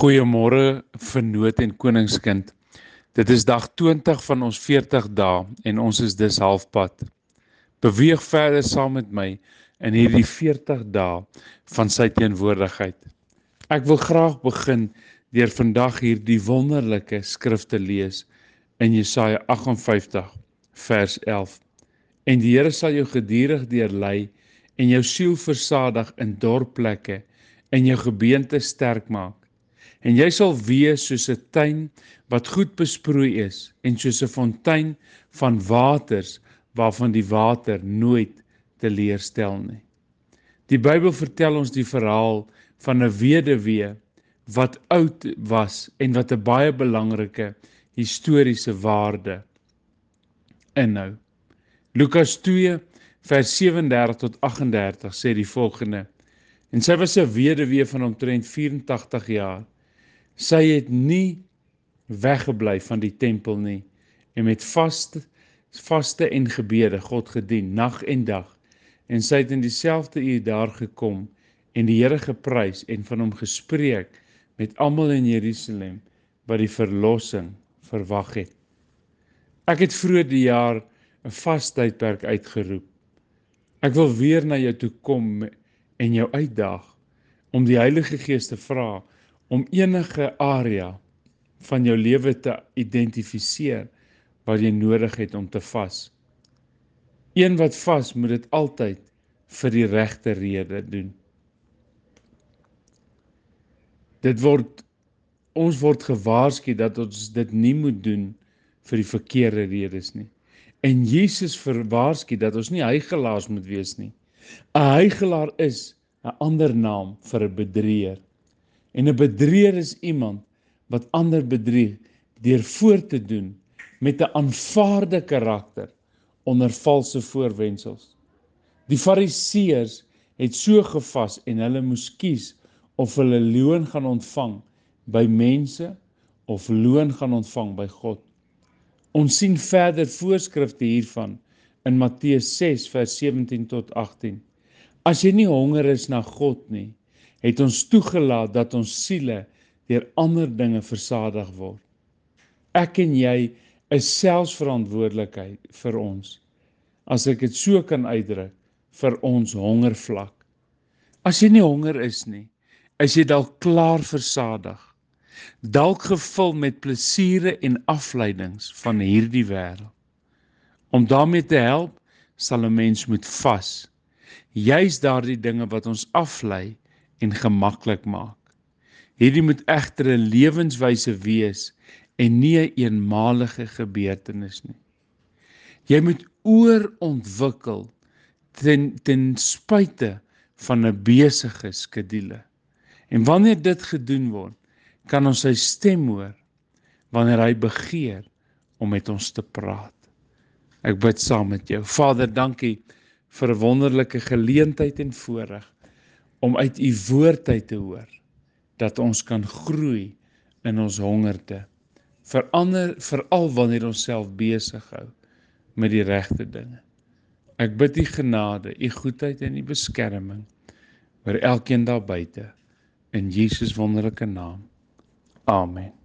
Goeiemôre vernoot en koningskind. Dit is dag 20 van ons 40 dae en ons is dus halfpad. Beweeg verder saam met my in hierdie 40 dae van sy teenwoordigheid. Ek wil graag begin deur vandag hierdie wonderlike skrif te lees in Jesaja 58 vers 11. En die Here sal jou gedurig deurlei en jou siel versadig in dorpplekke en jou gebeente sterk maak en jy sal wees soos 'n tuin wat goed besproei is en soos 'n fontein van waters waarvan die water nooit teleurstel nie. Die Bybel vertel ons die verhaal van 'n weduwee wat oud was en wat 'n baie belangrike historiese waarde inhou. Lukas 2 vers 37 tot 38 sê die volgende: En sy was 'n weduwee van omtrent 84 jaar Sy het nie weggebly van die tempel nie en met vaste vaste en gebede God gedien nag en dag en sy het in dieselfde uur daar gekom en die Here geprys en van hom gespreek met almal in Jerusalem wat die verlossing verwag het. Ek het vroeër die jaar 'n vastydperk uitgeroep. Ek wil weer na jou toe kom en jou uitdaag om die Heilige Gees te vra om enige area van jou lewe te identifiseer wat jy nodig het om te vas. Een wat vas, moet dit altyd vir die regte rede doen. Dit word ons word gewaarsku dat ons dit nie moet doen vir die verkeerde redes nie. En Jesus verwaarsku dat ons nie hygelaars moet wees nie. 'n Hygelaar is 'n ander naam vir 'n bedrieger. En 'n bedrieger is iemand wat ander bedrieg deur voor te doen met 'n aanvaarde karakter onder valse voorwendsels. Die Fariseërs het so gevas en hulle moes kies of hulle loon gaan ontvang by mense of loon gaan ontvang by God. Ons sien verder voorskrifte hiervan in Matteus 6 vers 17 tot 18. As jy nie honger is na God nie, het ons toegelaat dat ons siele deur ander dinge versadig word. Ek en jy is selfs verantwoordelikheid vir ons. As ek dit so kan uitdruk, vir ons hongervlak. As jy nie honger is nie, is jy dalk klaar versadig. Dalk gevul met plesiere en afleidings van hierdie wêreld. Om daarmee te help, sal 'n mens moet vas. Juist daardie dinge wat ons aflei en gemaklik maak. Hierdie moet egter 'n lewenswyse wees en nie 'n een eenmalige gebeurtenis nie. Jy moet oorontwikkel ten ten spyte van 'n besige skedule. En wanneer dit gedoen word, kan ons sy stem hoor wanneer hy begeer om met ons te praat. Ek bid saam met jou. Vader, dankie vir 'n wonderlike geleentheid en voorreg om uit u woord uit te hoor dat ons kan groei in ons hongerte. Verander veral wanneer ons self besig hou met die regte dinge. Ek bid u genade u goedheid en u beskerming oor elkeen daar buite. In Jesus wonderlike naam. Amen